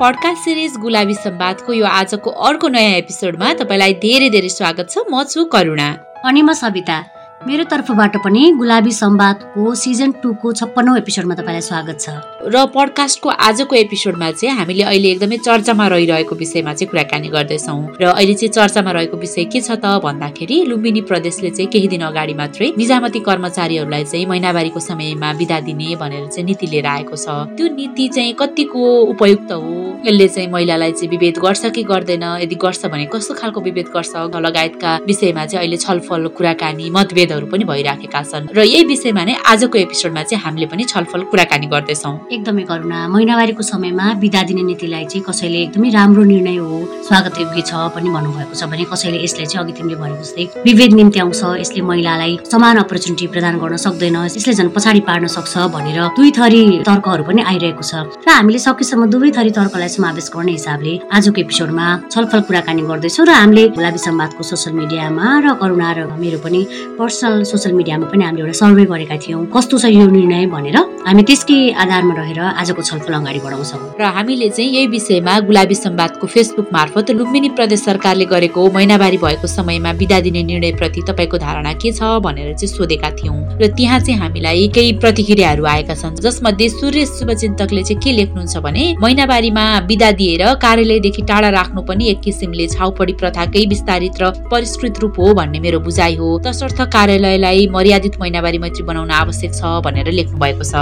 Podcast series Gulabi सम्वादको यो आजको अर्को नयाँ एपिसोडमा तपाईँलाई धेरै धेरै स्वागत छ। म छु करुणा। अनि म सविता। मेरो तर्फबाट पनि गुलाबी सम्वादको सिजन टूको छप्पन्नौ एपिसोडमा तपाईँलाई स्वागत छ। र पडकास्टको आजको एपिसोडमा चाहिँ हामीले अहिले एकदमै चर्चामा रहिरहेको विषयमा चाहिँ कुराकानी गर्दैछौँ। र अहिले चाहिँ चर्चामा रहेको विषय के छ त भन्दाखेरि लुम्बिनी प्रदेशले चाहिँ केही दिन अगाडि मात्रै निजामती कर्मचारीहरूलाई चाहिँ महिनावारीको समयमा बिदा दिने भनेर चाहिँ नीति लिएर आएको छ। त्यो नीति चाहिँ कतिको उपयुक्त हो? यसले चाहिँ महिलालाई चाहिँ विभेद गर्छ कि गर्दैन? यदि गर्छ भने कस्तो खालको विभेद गर्छ? लगायतका विषयमा चाहिँ अहिले छलफल कुराकानी मतभेदहरू पनि भइराखेका छन्। र यही विषयमा नै आजको एपिसोडमा चाहिँ हामीले पनि छलफल कुराकानी गर्दैछौँ। एकदमै करुणा महिनावारीको समयमा बिदा दिने नीतिलाई चाहिँ कसैले एकदमै राम्रो निर्णय हो स्वागत योग्य छ पनि भन्नुभएको छ भने कसैले यसलाई चाहिँ अघि तिमीले भनेको जस्तै विभेद निम्ति आउँछ यसले महिलालाई समान अपर्च्युनिटी प्रदान गर्न सक्दैन यसले झन् पछाडि पार्न सक्छ भनेर दुई थरी तर्कहरू पनि आइरहेको छ। र हामीले सकेसम्म दुवै थरी तर्कलाई समावेश गर्ने हिसाबले आजको एपिसोडमा छलफल कुराकानी गर्दैछौँ र हामीले गुलाबी सम्वादको सोसियल मिडियामा र करुणा र मेरो पनि पर्सनल सोसियल मिडियामा पनि हामीले एउटा सर्वे गरेका थियौँ। कस्तो छ यो निर्णय भनेर। हामी त्यसकै आधारमा रहेर आजको छलफल अगाडि बढाउँछौँ। र हामीले चाहिँ यही विषयमा गुलाबी सम्वादको फेसबुक मार्फत लुम्बिनी प्रदेश सरकारले गरेको महिनावारी भएको समयमा बिदा दिने निर्णयप्रति तपाईँको धारणा के छ भनेर चाहिँ सोधेका थियौँ। र त्यहाँ चाहिँ हामीलाई केही प्रतिक्रियाहरू आएका छन् जसमध्ये सूर्य शुभचिन्तकले चाहिँ के लेख्नुहुन्छ भने महिनावारीमा बिदा दिएर कार्यालयदेखि टाढा राख्नु पनि एक किसिमले छाउपडी प्रथाकै विस्तारित र परिष्कृत रूप हो भन्ने मेरो बुझाइ हो। तसर्थ कार्यालयलाई मर्यादित महिनावारी मैत्री बनाउन आवश्यक छ भनेर लेख्नु भएको छ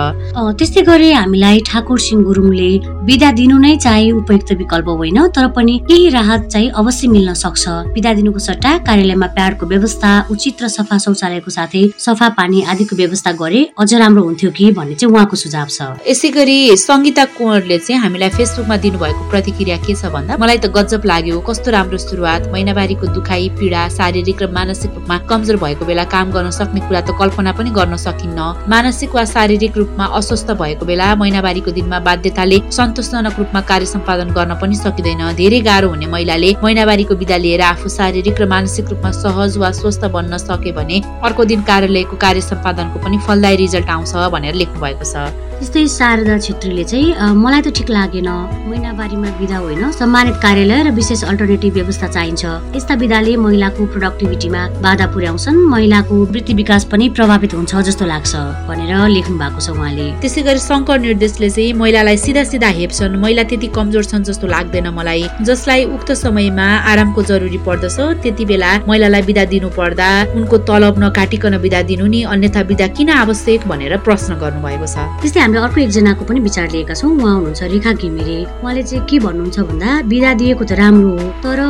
त्यस्तै गरी हामीलाई ठाकुर सिंह गुरुङले बिदा दिनु नै चाहिँ उपयुक्त विकल्प होइन तर पनि केही राहत चाहिँ अवश्य मिल्न सक्छ। बिदा दिनुको सट्टा कार्यालयमा प्याडको व्यवस्था उचित र सफा शौचालयको साथै सफा पानी आदिको व्यवस्था गरे अझ राम्रो हुन्थ्यो कि भन्ने चाहिँ उहाँको सुझाव छ। यसै गरी सङ्गीता कुँवरले चाहिँ हामीलाई फेसबुकमा दिनुभएको प्रतिक्रिया के छ भन्दा मलाई त गजब लाग्यो। कस्तो राम्रो सुरुवात महिनावारीको दुखाइ पीडा शारीरिक र मानसिक रूपमा कमजोर भएको बेला काम गर्न सक्ने कुरा त कल्पना पनि गर्न सकिन्न। मानसिक वा शारीरिक रूपमा अस्वस्थ भएको बेला महिनावारीको दिनमा बाध्यताले सन्तोषजनक रूपमा कार्य सम्पादन गर्न पनि सकिँदैन। धेरै गाह्रो हुने महिलाले महिनावारीको विदा लिएर आफू शारीरिक र मानसिक रूपमा सहज वा स्वस्थ बन्न सके भने अर्को दिन कार्यालयको कार्य सम्पादनको पनि फलदायी रिजल्ट आउँछ भनेर लेख्नु भएको छ। त्यस्तै शारदा छेत्रीले चाहिँ मलाई त ठिक लागेन। महिनावारीमा विदा होइन। सम्मानित कार्यालय र विशेष अल्टरनेटिभ व्यवस्था चाहिन्छ। यस्ता विधाले महिलाको प्रोडक्टिभिटीमा बाधा पुर्याउँछन्। महिलाको वृत्ति विकास पनि प्रभावित हुन्छ जस्तो लाग्छ भनेर लेख्नु भएको छ उहाँले। त्यसै गरी शङ्कर निर्देशले चाहिँ महिलालाई सिधा सिधा हेप्छन्। महिला त्यति कमजोर छन् जस्तो लाग्दैन मलाई। जसलाई उक्त समयमा आरामको जरुरी पर्दछ त्यति बेला महिलालाई विदा दिनु पर्दा उनको तलब नकाटिकन विदा दिनु नि अन्यथा विदा किन आवश्यक भनेर प्रश्न गर्नुभएको छ। त्यस्तै हामीले अर्को एकजनाको पनि विचार लिएका छौँ। उहाँ हुनुहुन्छ रेखा घिमिरे। उहाँले चाहिँ के भन्नुहुन्छ भन्दा बिदा दिएको त राम्रो हो तर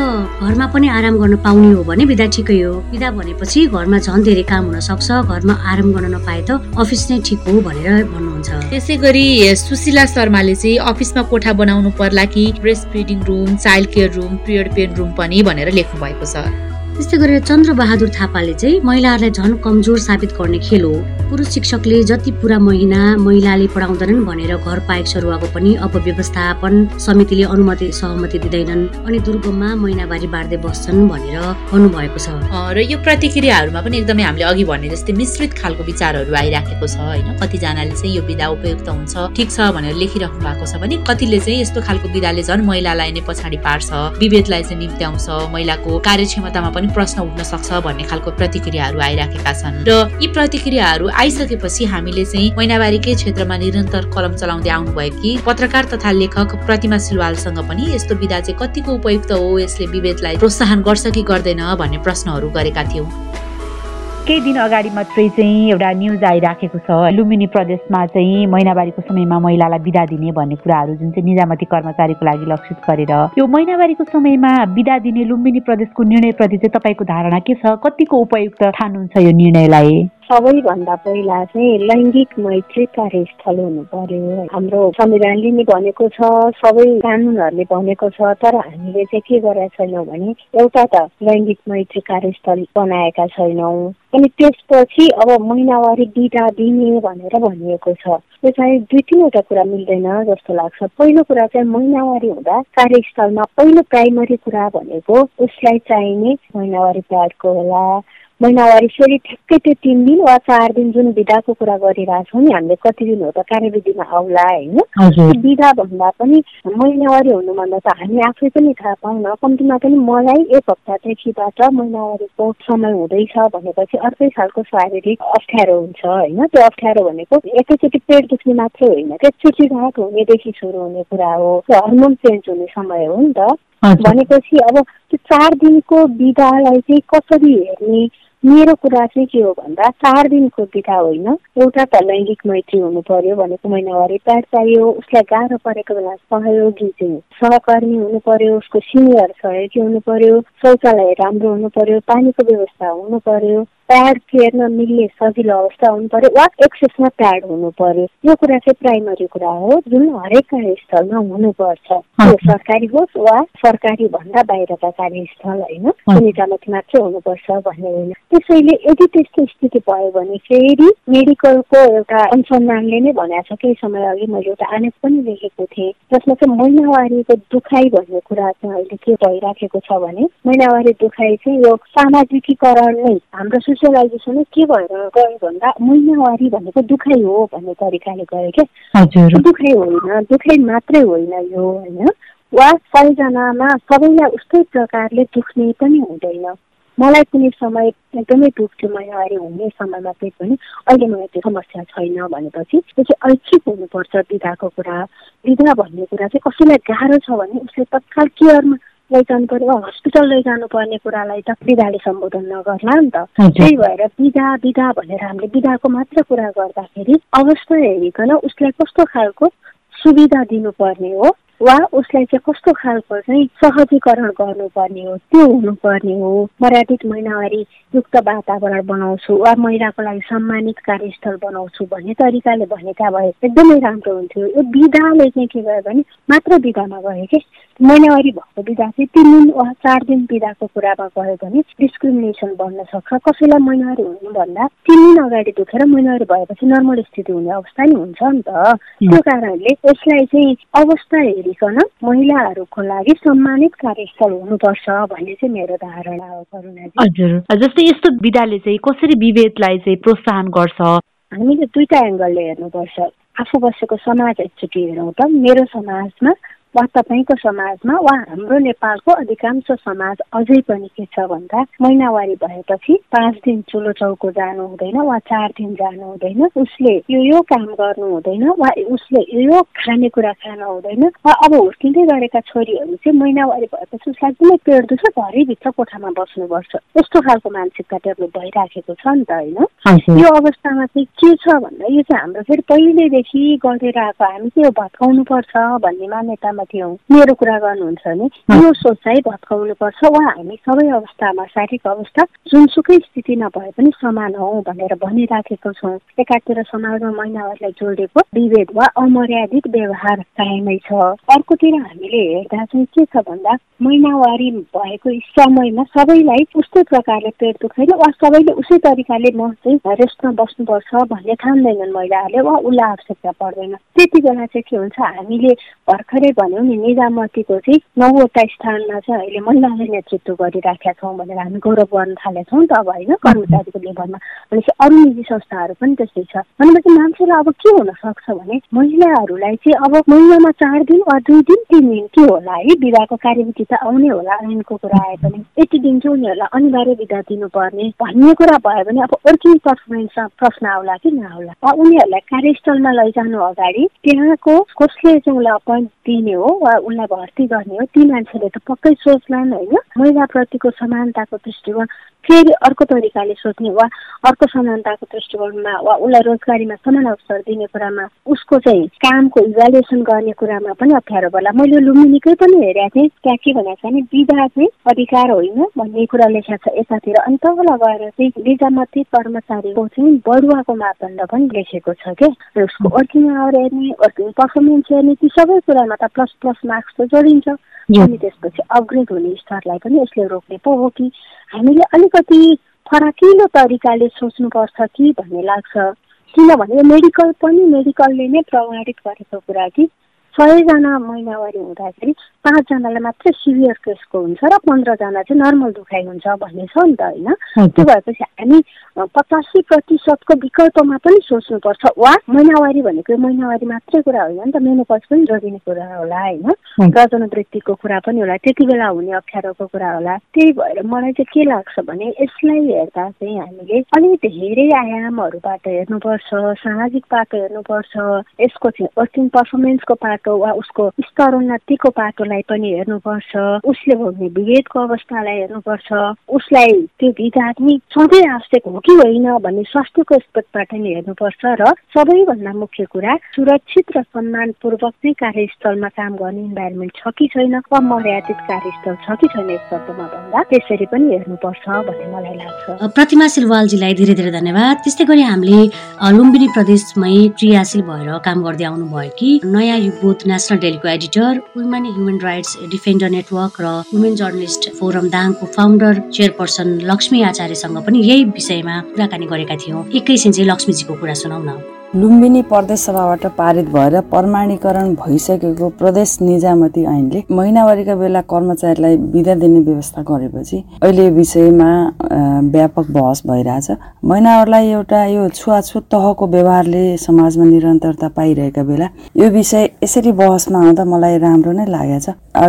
घरमा पनि आराम गर्न पाउने हो भने बिदा ठिकै हो। बिदा भनेपछि घरमा झन् धेरै काम हुन सक्छ घरमा आराम गर्न नपाए त अफिस नै ठिक हो भनेर भन्नुहुन्छ। त्यसै गरी सुशीला शर्माले चाहिँ अफिसमा कोठा बनाउनु पर्ला कि breast feeding room child care room period pain room पनि भनेर लेख्नु भएको छ। त्यस्तै गरेर चन्द्रबहादुर थापाले चाहिँ महिलाहरूलाई झन् कमजोर साबित गर्ने खेल हो। पुरुष शिक्षकले जति पुरा महिना महिलाले पढाउँदैनन् भनेर घर पाएक सरुवाको पनि अपव्यवस्थापन समितिले अनुमति सहमति दिँदैनन् अनि दुर्गममा महिनावारी बाँड्दै बस्छन् भनेर भन्नुभएको छ। र यो प्रतिक्रियाहरूमा पनि एकदमै हामीले अघि भने जस्तै मिश्रित खालको विचारहरू आइराखेको छ होइन? कतिजनाले चाहिँ यो विधा उपयुक्त हुन्छ ठिक छ भनेर लेखिराख्नु भएको छ भने कतिले चाहिँ यस्तो खालको विधाले झन् महिलालाई नै पछाडि पार्छ विभेदलाई चाहिँ निम्त्याउँछ महिलाको कार्यक्षमतामा पनि पनि प्रश्न उठ्न सक्छ भन्ने खालको प्रतिक्रियाहरू आइराखेका छन्। र यी प्रतिक्रियाहरू आइसकेपछि हामीले चाहिँ महिनावारीकै क्षेत्रमा निरन्तर कलम चलाउँदै आउनुभएकी पत्रकार तथा लेखक प्रतिमा सिलवालसँग पनि यस्तो विधा चाहिँ कतिको उपयुक्त हो यसले विभेदलाई प्रोत्साहन गर्छ कि गर्दैन भन्ने प्रश्नहरू गरेका थियौँ। केही दिन अगाडि मात्रै चाहिँ एउटा न्युज आइराखेको छ। लुम्बिनी प्रदेशमा चाहिँ महिनावारीको समयमा महिलालाई बिदा दिने भन्ने कुराहरू जुन चाहिँ निजामती कर्मचारीको लागि लक्षित गरेर यो महिनावारीको समयमा बिदा दिने लुम्बिनी प्रदेशको निर्णयप्रति चाहिँ तपाईँको धारणा के छ? कतिको उपयुक्त ठान्नुहुन्छ यो निर्णयलाई? सबैभन्दा पहिला चाहिँ लैङ्गिक मैत्री कार्यस्थल हुनु पर्यो हाम्रो संविधानले नि भनेको छ सबै कानुनहरूले भनेको छ तर हामीले चाहिँ के गरेका छैनौँ भने एउटा त लैङ्गिक मैत्री कार्यस्थल बनाएका छैनौँ। अनि त्यसपछि अब महिनावारी बिदा दिने भनेर भनिएको छ। त्यो चाहिँ दुई तिनवटा कुरा मिल्दैन जस्तो लाग्छ। पहिलो कुरा चाहिँ महिनावारी हुँदा कार्यस्थलमा पहिलो प्राइमरी कुरा भनेको उसलाई चाहिने महिनावारी प्याडको होला। महिनावारी फेरि ठ्याक्कै त्यो तिन दिन वा चार दिन जुन बिदाको कुरा गरिरहेछौँ नि हामीले कति दिन हो त? कार्यविधिमा आउला होइन? बिदा भन्दा पनि महिनावारी हुनुभन्दा त हामी आफै पनि थाहा पाउन कम्तीमा पनि मलाई एक हप्तादेखिबाट महिनावारीको समय हुँदैछ भनेपछि अर्कै खालको शारीरिक अप्ठ्यारो हुन्छ होइन? त्यो अप्ठ्यारो भनेको एकैचोटि पेट दुख्ने मात्रै होइन त्यो चिचिघाट हुनेदेखि सुरु हुने कुरा हो। हर्मोन चेन्ज हुने समय हो नि त। भनेपछि अब त्यो चार दिनको बिदालाई चाहिँ कसरी हेर्ने मेरो कुरा चाहिँ के हो भन्दा चार दिनको बिदा होइन एउटा त लैङ्गिक मैत्री हुनु पर्यो भनेको महिनावारी प्याड चाहियो उसलाई गाह्रो परेको बेला सहयोगी चाहिँ सहकर्मी हुनु पर्यो उसको सिनियर सहयोगी हुनु पर्यो शौचालय राम्रो हुनु पर्यो पानीको व्यवस्था हुनु पर्यो। प्याड फेर्न मिल्ने सजिलो अवस्था हुनु पर्यो वा एक्सेसमा प्याड हुनु पर्यो? यो कुरा चाहिँ प्राइमरी कुरा हो। जुन हरेक कार्यस्थलमा हुनुपर्छ। त्यो सरकारी होस् वा सरकारी भन्दा बाहिरका कार्यस्थल होइन? सुनितामाथि मात्रै हुनुपर्छ भन्ने होइन। त्यसैले यदि त्यस्तो स्थिति भयो भने फेरि मेडिकलको एउटा अनुसन्धानले नै भनेको छ। केही समय अघि मैले एउटा आनेक पनि लेखेको थिएँ। जसमा चाहिँ महिनावारीको दुखाइ भन्ने कुरा चाहिँ अहिले के भइराखेको छ भने महिनावारी दुखाइ चाहिँ यो सामाजिकीकरण नै हाम्रो सोसियलाइजेसन के भएर गयो भन्दा महिनावारी भनेको दुखाइ हो भन्ने तरिकाले गयो क्या। दुखाइ होइन दुखाइ मात्रै होइन यो होइन? वा सबैजनामा सबैलाई उस्तै प्रकारले दुख्ने पनि हुँदैन। मलाई कुनै समय एकदमै दुख्थ्यो महिनावारी हुने समयमा चाहिँ पनि अहिले मलाई त्यो समस्या छैन भनेपछि त्यो चाहिँ ऐच्छिक हुनुपर्छ विधाको कुरा विधा भन्ने कुरा चाहिँ कसैलाई गाह्रो छ भने उसले तत्काल केयरमा लैजानु पर्यो हस्पिटल लैजानु पर्ने कुरालाई त विधाले सम्बोधन नगर्ला नि त। त्यही भएर विधा विधा भनेर हामीले विधाको मात्र कुरा गर्दाखेरि अवस्था हेरिकन उसलाई कस्तो खालको सुविधा दिनुपर्ने हो? वा उसलाई चाहिँ कस्तो खालको चाहिँ सहजीकरण गर्नुपर्ने हो त्यो हुनुपर्ने हो। मर्यादित महिनावारी युक्त वातावरण बनाउँछु वा महिलाको लागि सम्मानित कार्यस्थल बनाउँछु भन्ने तरिकाले भनेका भए एकदमै राम्रो हुन्थ्यो। यो विधाले चाहिँ के भयो भने मात्र विधामा गयो कि? महिनावारी भएको बिदा चाहिँ तिन दिन वा चार दिन बिदाको कुरामा गयो भने डिस्क्रिमिनेसन बढ्न सक्छ। कसैलाई महिनावारी हुनुभन्दा तिन दिन अगाडि दुखेर महिनावारी भएपछि नर्मल स्थिति हुने अवस्था नि हुन्छ नि त। त्यो कारणले यसलाई चाहिँ अवस्था हेरिकन महिलाहरूको लागि सम्मानित कार्यस्थल हुनुपर्छ भन्ने चाहिँ मेरो धारणा हो करुणाजी हजुर। जस्तै यस्तो विधाले चाहिँ कसरी विभेदलाई चाहिँ प्रोत्साहन गर्छ? हामीले दुईटा एङ्गलले हेर्नुपर्छ। आफू बसेको समाज एकचोटि हेरौँ त। मेरो समाजमा वा तपाईँको समाजमा वा हाम्रो नेपालको अधिकांश समाज अझै पनि के छ भन्दा महिनावारी भएपछि पाँच दिन चुलो चौको जानु हुँदैन वा चार दिन जानु हुँदैन उसले यो यो काम गर्नु हुँदैन वा उसले यो यो खानेकुरा खान हुँदैन वा अब हुर्किँदै गरेका छोरीहरू चाहिँ महिनावारी भएपछि उसलाई कुनै पेट दुख्छ घरैभित्र कोठामा बस्नुपर्छ। यस्तो खालको मानसिकता डेभलप भइराखेको छ नि त होइन? यो अवस्थामा चाहिँ के छ भन्दा यो चाहिँ हाम्रो फेरि पहिल्यैदेखि गरेर आएको हामी चाहिँ यो भत्काउनु पर्छ भन्ने मान्यतामा थियौँ। मेरो कुरा गर्नुहुन्छ भने यो सोचाइ भत्काउनु पर्छ वा हामी सबै अवस्थामा शारीरिक अवस्था जुनसुकै स्थिति नभए पनि समान हौ भनेर भनिराखेको छौँ। एकातिर समाजमा महिनाहरूलाई जोडेको विभेद वा अमर्यादित व्यवहार कायमै छ। अर्कोतिर हामीले हेर्दा चाहिँ के छ भन्दा महिनावारी भएको समयमा सबैलाई उस्तै प्रकारले पेट दुख्दैन वा सबैले उस्तै तरिकाले म चाहिँ रेस्टमा बस्नुपर्छ भन्ने ठान्दैनन् महिलाहरूले वा उसलाई आवश्यकता पर्दैन। त्यति बेला चाहिँ के हुन्छ हामीले भर्खरै भने भनौँ नि निजामतीको चाहिँ नौवटा स्थानमा चाहिँ अहिले महिलाले नेतृत्व गरिराखेका छौँ भनेर हामी गौरव गर्न थालेका छौँ त अब होइन कर्मचारीको लेभलमा। भनेपछि अरू निजी संस्थाहरू पनि त्यस्तै छ। भनेपछि मान्छेलाई अब के हुन सक्छ भने महिलाहरूलाई चाहिँ अब महिनामा चार दिन वा दुई दिन तिन दिन के होला है? विवाहको कार्यविधि त आउने होला ऐनको कुरा आए पनि। यति दिन चाहिँ उनीहरूलाई अनिवार्य विधा दिनुपर्ने भन्ने कुरा भयो भने अब वर्किङ पर्फर्मेन्समा प्रश्न आउला कि नआउला। उनीहरूलाई कार्यस्थलमा लैजानु अगाडि त्यहाँको कसले चाहिँ उसलाई अपोइन्ट दिने हो? वा उसलाई भर्ती गर्ने हो। ती मान्छेले त पक्कै सोच्लान् होइन? महिलाप्रतिको समानताको दृष्टिकोण फेरि अर्को तरिकाले सोध्ने वा अर्को समानताको दृष्टिकोणमा वा उसलाई रोजगारीमा समान अवसर दिने कुरामा उसको चाहिँ कामको इभ्यालुएसन गर्ने कुरामा पनि अप्ठ्यारो पर्ला मैले लुम्बिनीकै पनि हेरेको थिएँ त्यहाँ के भनेको छ भने विधा चाहिँ अधिकार होइन भन्ने कुरा लेखेको छ। यतातिर अनि तल गएर चाहिँ निजामती कर्मचारीको चाहिँ बढुवाको मापदण्ड पनि लेखेको छ क्या उसको वर्किङ आवर हेर्ने वर्किङ पर्फर्मेन्स हेर्ने ती सबै कुरामा त प्लस प्लस मार्क्स त जोडिन्छ। अनि त्यसपछि अपग्रेड हुने स्तरलाई पनि यसले रोक्ने पो हो कि। हामीले अलिकति फराकिलो तरिकाले सोच्नुपर्छ कि भन्ने लाग्छ। किनभने मेडिकल पनि मेडिकलले नै प्रमाणित गरेको कुरा कि सयजना महिनावारी हुँदाखेरि पाँचजनालाई मात्रै सिभियर केसको हुन्छ र पन्ध्रजना चाहिँ नर्मल दुखाइ हुन्छ भन्ने छ नि त होइन? त्यो भएपछि हामी पचासी प्रतिशतको विकल्पमा पनि सोच्नुपर्छ। वा महिनावारी भनेको महिनावारी मात्रै कुरा होइन नि त मेनोपज पनि जोडिने कुरा होला होइन? वृत्तिको कुरा पनि होला त्यति बेला हुने अप्ठ्यारोको कुरा होला। त्यही भएर मलाई चाहिँ के लाग्छ भने यसलाई हेर्दा चाहिँ हामीले अलिक धेरै आयामहरूबाट हेर्नुपर्छ सामाजिक पाटो हेर्नुपर्छ। यसको चाहिँ वर्किङ पर्फर्मेन्सको पाटो वा उसको स्तरोन्नतिको पाटोलाई पनि हेर्नुपर्छ। उसले भोग्ने विभेदको अवस्थालाई हेर्नुपर्छ। उसलाई त्यो विधात्मिक सधैँ आवश्यक हो कि होइन भन्ने स्वास्थ्यको स्पेक्टबाट नै हेर्नुपर्छ र सबैभन्दा मुख्य कुरा सुरक्षित र सम्मानपूर्वक नै कार्यस्थलमा काम गर्ने इन्भाइरोमेन्ट छ कि छैन वा मर्यादित कार्यस्थल छ कि छैन एक शब्दमा भन्दा त्यसरी पनि हेर्नुपर्छ भन्ने मलाई लाग्छ। प्रतिमा सिलवालजीलाई धेरै धेरै धन्यवाद। त्यस्तै गरी हामीले लुम्बिनी प्रदेशमै क्रियाशील भएर काम गर्दै आउनुभयो कि नयाँ युगबोध नेसनल डेलीको editor women human rights defender network र वुमेन जर्नलिस्ट फोरम दाङको फाउन्डर चेयरपर्सन लक्ष्मी आचार्यसँग पनि यही विषयमा कुराकानी गरेका थियौँ। एकैछिन चाहिँ लक्ष्मीजीको कुरा सुनाउ न लुम्बिनी प्रदेश सभाबाट पारित भएर प्रमाणीकरण भइसकेको प्रदेश निजामती ऐनले महिनावारीका बेला कर्मचारीलाई बिदा दिने व्यवस्था गरेपछि अहिले विषयमा व्यापक बहस भइरहेछ। महिनावारलाई एउटा यो छुवाछुत तहको व्यवहारले समाजमा निरन्तरता पाइरहेका बेला यो विषय यसरी बहसमा आउँदा मलाई राम्रो नै लागेछ।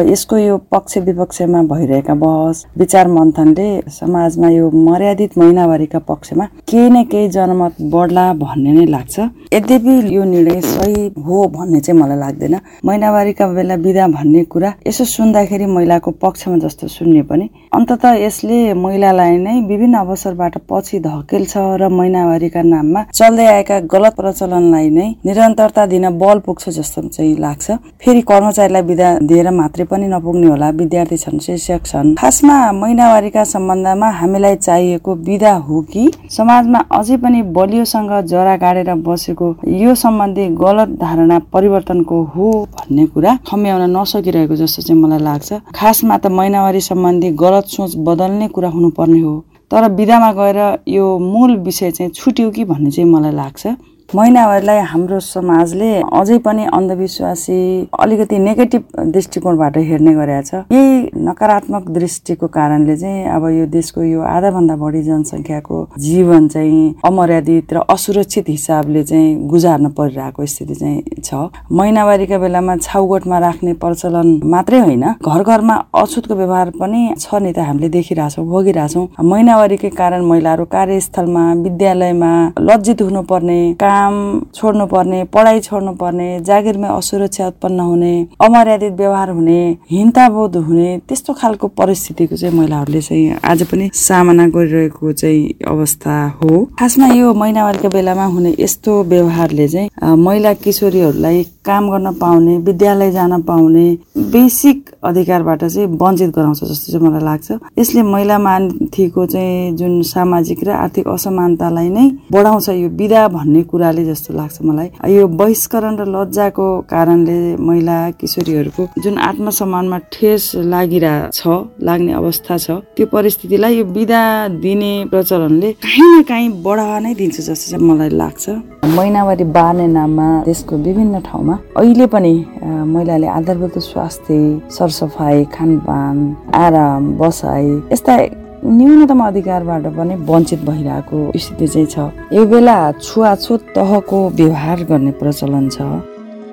यसको यो पक्ष विपक्षमा भइरहेका बहस विचार मन्थनले समाजमा यो मर्यादित महिनावारीका पक्षमा केही न केही जनमत बढ्ला भन्ने नै लाग्छ। यद्यपि यो निर्णय सही हो भन्ने चाहिँ मलाई लाग्दैन। महिनावारीका बेला बिदा भन्ने कुरा यसो सुन्दाखेरि महिलाको पक्षमा जस्तो सुन्ने पनि। अन्तत यसले महिलालाई नै विभिन्न अवसरबाट पछि धकेल्छ र महिनावारीका नाममा चल्दै आएका गलत प्रचलनलाई नै निरन्तरता दिन बल पुग्छ जस्तो चाहिँ लाग्छ। फेरि कर्मचारीलाई बिदा दिएर मात्रै पनि नपुग्ने होला। विद्यार्थी छन् शिक्षक छन्। खासमा महिनावारीका सम्बन्धमा हामीलाई चाहिएको बिदा हो कि? समाजमा अझै पनि बलियोसँग जरा गाडेर बस बसेको। यो सम्बन्धी गलत धारणा परिवर्तनको हो भन्ने कुरा खम्याउन नसकिरहेको जस्तो चाहिँ मलाई लाग्छ। खासमा त महिनावारी सम्बन्धी गलत सोच बदल्ने कुरा हुनुपर्ने हो। तर विधामा गएर यो मूल विषय चाहिँ छुट्यो कि भन्ने चाहिँ मलाई लाग्छ। महिनाहरूलाई हाम्रो समाजले अझै पनि अन्धविश्वासी अलिकति नेगेटिभ दृष्टिकोणबाट हेर्ने गरेका छ। यही नकारात्मक दृष्टिको कारणले चाहिँ अब यो देशको यो आधाभन्दा बढी जनसङ्ख्याको जीवन चाहिँ अमर्यादित र असुरक्षित हिसाबले चाहिँ गुजार्न परिरहेको स्थिति चाहिँ छ। महिनावारीका बेलामा छाउगोठमा राख्ने प्रचलन मात्रै होइन घर घरमा अछुतको व्यवहार पनि छ नि त हामीले देखिरहेछौँ भोगिरहेछौँ। महिनावारीकै कारण महिलाहरू कार्यस्थलमा विद्यालयमा लज्जित हुनुपर्ने काम छोड्नु पर्ने पढाइ छोड्नु पर्ने जागिरमै असुरक्षा उत्पन्न हुने अमर्यादित व्यवहार हुने हिंताबोध हुने त्यस्तो खालको परिस्थितिको चाहिँ महिलाहरूले चाहिँ आज पनि सामना गरिरहेको चाहिँ अवस्था हो। खासमा यो महिनावारीको बेलामा हुने यस्तो व्यवहारले चाहिँ महिला किशोरीहरूलाई काम गर्न पाउने विद्यालय जान पाउने बेसिक अधिकारबाट चाहिँ वञ्चित गराउँछ जस्तो चाहिँ मलाई लाग्छ। यसले महिला माथिको चाहिँ जुन सामाजिक र आर्थिक असमानतालाई नै बढाउँछ यो विदा भन्ने कुराले जस्तो लाग्छ मलाई। यो बहिष्करण र लज्जाको कारणले महिला किशोरीहरूको जुन आत्मसम्मानमा ठेस लागिरहेको छ लाग्ने अवस्था छ त्यो परिस्थितिलाई यो विदा दिने प्रचलनले काहीँ न काहीँ बढावा नै दिन्छ जस्तो चाहिँ मलाई लाग्छ। महिनावारी बार्ने नाममा देशको विभिन्न ठाउँमा अहिले पनि महिलाले आधारभूत स्वास्थ्य सरसफाइ खानपान आराम बसाइ यस्ता न्यूनतम अधिकारबाट पनि वञ्चित भइरहेको स्थिति चाहिँ छ। यो बेला छुवाछुत तहको व्यवहार गर्ने प्रचलन छ।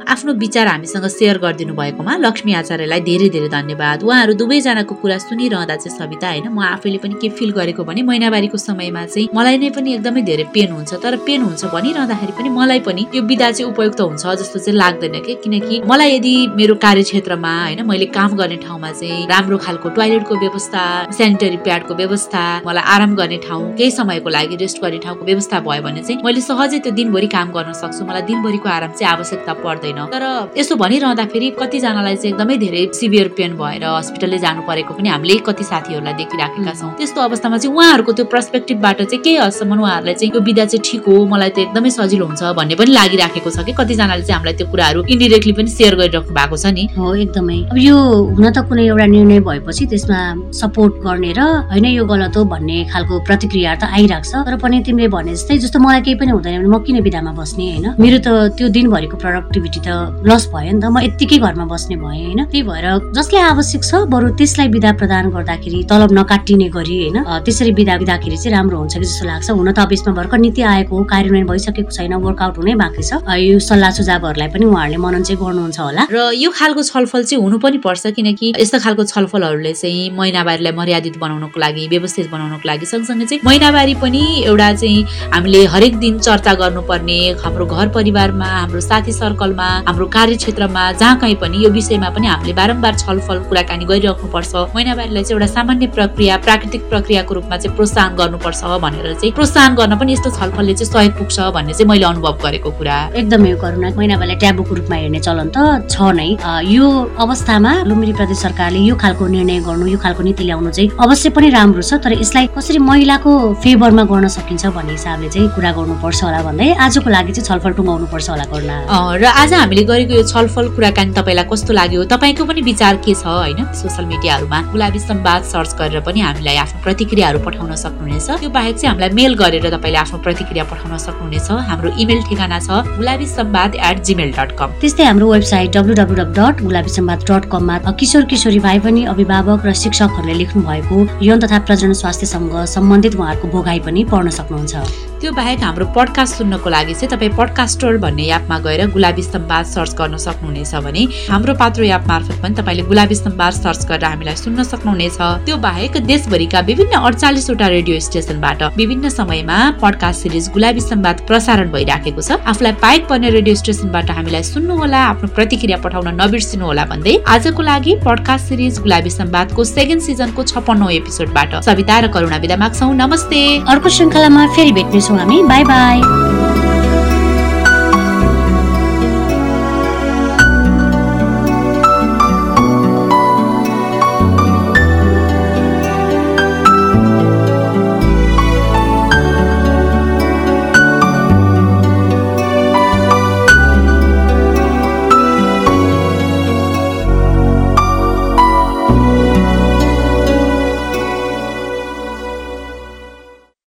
आफ्नो विचार हामीसँग सेयर गरिदिनु भएकोमा लक्ष्मी आचार्यलाई धेरै धेरै धन्यवाद। उहाँहरू दुवैजनाको कुरा सुनिरहँदा चाहिँ सविता होइन म आफैले पनि के फिल गरेको भने महिनावारीको समयमा चाहिँ मलाई नै पनि एकदमै धेरै पेन हुन्छ। तर पेन हुन्छ भनिरहँदाखेरि पनि मलाई पनि यो विधा चाहिँ उपयुक्त हुन्छ जस्तो चाहिँ लाग्दैन कि? किनकि मलाई यदि मेरो कार्यक्षेत्रमा होइन मैले काम गर्ने ठाउँमा चाहिँ राम्रो खालको टोइलेटको व्यवस्था सेनिटरी प्याडको व्यवस्था मलाई आराम गर्ने ठाउँ केही समयको लागि रेस्ट गर्ने ठाउँको व्यवस्था भयो भने चाहिँ मैले सहजै त्यो दिनभरि काम गर्न सक्छु। मलाई दिनभरिको आराम चाहिँ आवश्यकता पर्दैन। तर यसो भनिरहँदाखेरि कतिजनालाई चाहिँ एकदमै धेरै सिभियर पेन भएर हस्पिटलले जानु परेको पनि हामीले कति साथीहरूलाई देखिराखेका छौँ। त्यस्तो अवस्थामा चाहिँ उहाँहरूको त्यो पर्सपेक्टिभबाट चाहिँ केही हदसम्म उहाँहरूलाई चाहिँ यो विधा चाहिँ ठिक हो मलाई त एकदमै सजिलो हुन्छ भन्ने पनि लागिराखेको छ कि कतिजनाले चाहिँ हामीलाई त्यो कुराहरू इन्डिरेक्टली पनि सेयर गरिराख्नु भएको छ नि। हो एकदमै। अब यो हुन त कुनै एउटा निर्णय भएपछि त्यसमा सपोर्ट गर्ने र होइन यो गलत हो भन्ने खालको प्रतिक्रिया त आइरहेको छ। तर पनि तिमीले भने जस्तै जस्तो मलाई केही पनि हुँदैन भने म किन विधामा बस्ने होइन? मेरो त त्यो दिनभरिको प्रोडक्टिभिटी त लस भयो नि त। म यत्तिकै घरमा बस्ने भएँ होइन? त्यही भएर जसलाई आवश्यक छ बरु त्यसलाई विदा प्रदान गर्दाखेरि तलब नकाटिने गरी होइन? त्यसरी विदा दिँदाखेरि चाहिँ राम्रो हुन्छ कि जस्तो लाग्छ। हुन त अब यसमा भर्खर नीति आएको हो कार्यान्वयन भइसकेको छैन वर्कआउट हुनै बाँकी छ। यो सल्लाह सुझावहरूलाई पनि उहाँहरूले मनन चाहिँ गर्नुहुन्छ होला। र यो खालको छलफल चाहिँ हुनु पनि पर्छ किनकि यस्तो खालको छलफलहरूले चाहिँ महिनावारीलाई मर्यादित बनाउनको लागि व्यवस्थित बनाउनको लागि सँगसँगै चाहिँ महिनावारी पनि एउटा चाहिँ हामीले हरेक दिन चर्चा गर्नुपर्ने हाम्रो घर परिवारमा हाम्रो साथी सर्कलमा हाम्रो कार्यक्षेत्रमा जहाँ कहीँ पनि यो विषयमा पनि हामीले बारम्बार छलफल कुराकानी गरिराख्नुपर्छ। महिनावारीलाई चाहिँ एउटा सामान्य प्रक्रिया प्राकृतिक प्रक्रियाको रूपमा चाहिँ प्रोत्साहन गर्नुपर्छ भनेर चाहिँ प्रोत्साहन गर्न पनि यस्तो छलफलले चाहिँ सहयोग पुग्छ भन्ने चाहिँ मैले अनुभव गरेको कुरा। एकदमै करुणा महिनावारीलाई ट्याबुको रूपमा हेर्ने चलन त छ नै। यो अवस्थामा लुम्बिनी प्रदेश सरकारले यो खालको निर्णय गर्नु यो खालको नीति ल्याउनु चाहिँ अवश्य पनि राम्रो छ तर यसलाई कसरी महिलाको फेभरमा गर्न सकिन्छ भन्ने हिसाबले चाहिँ कुरा गर्नुपर्छ होला भन्दै आजको लागि चाहिँ छलफल टुङ्गाउनु पर्छ होला गर्न र आज हामीले गरेको यो छलफल कुराकानी तपाईँलाई कस्तो लाग्यो? तपाईँको पनि विचार के छ होइन सोसियल मिडियाहरूमा? गुलाबी सम्वाद सर्च गरेर पनि हामीलाई आफ्नो प्रतिक्रियाहरू पठाउन सक्नुहुनेछ। त्यो बाहेक चाहिँ हामीलाई मेल गरेर तपाईँले आफ्नो प्रतिक्रिया पठाउन सक्नुहुनेछ। हाम्रो इमेल ठेगाना छ Gulabi Sambad at Gmail dot com त्यस्तै हाम्रो website W W dot Gulabi Sambad dot कममा किशोर किशोरी भाइ पनि अभिभावक र शिक्षकहरूले लेख्नु भएको यौन तथा प्रजन स्वास्थ्यसँग सम्बन्धित उहाँहरूको भोगाई पनि पढ्न सक्नुहुन्छ। त्यो बाहेक हाम्रो पडकास्ट सुन्नको लागि चाहिँ तपाईँ पडकास्टर भन्ने एपमा गएर गुलाबी सम्वाद सर्च गर्न सक्नुहुनेछ भने हाम्रो पात्रो एप मार्फत पनि तपाईँले गुलाबी सम्वाद सर्च गरेर हामीलाई सुन्न सक्नुहुनेछ। त्यो बाहेक देशभरिका विभिन्न अडचालिसवटा रेडियो स्टेसनबाट विभिन्न समयमा पडकास्ट सिरिज गुलाबी सम्वाद प्रसारण भइराखेको छ। आफूलाई पाइक पर्ने रेडियो स्टेसनबाट हामीलाई सुन्नुहोला आफ्नो प्रतिक्रिया पठाउन नबिर्सिनु होला भन्दै आजको लागि पडकास्ट सिरिज गुलाबी सम्वादको सेकेन्ड सिजनको छपन्नौ एपिसोडबाट सविता र करुणा विदा माग्छौ। नमस्ते। अर्को श्रृङ्खलामा फेरि भेट्नेछौँ। हामी बाई बाई।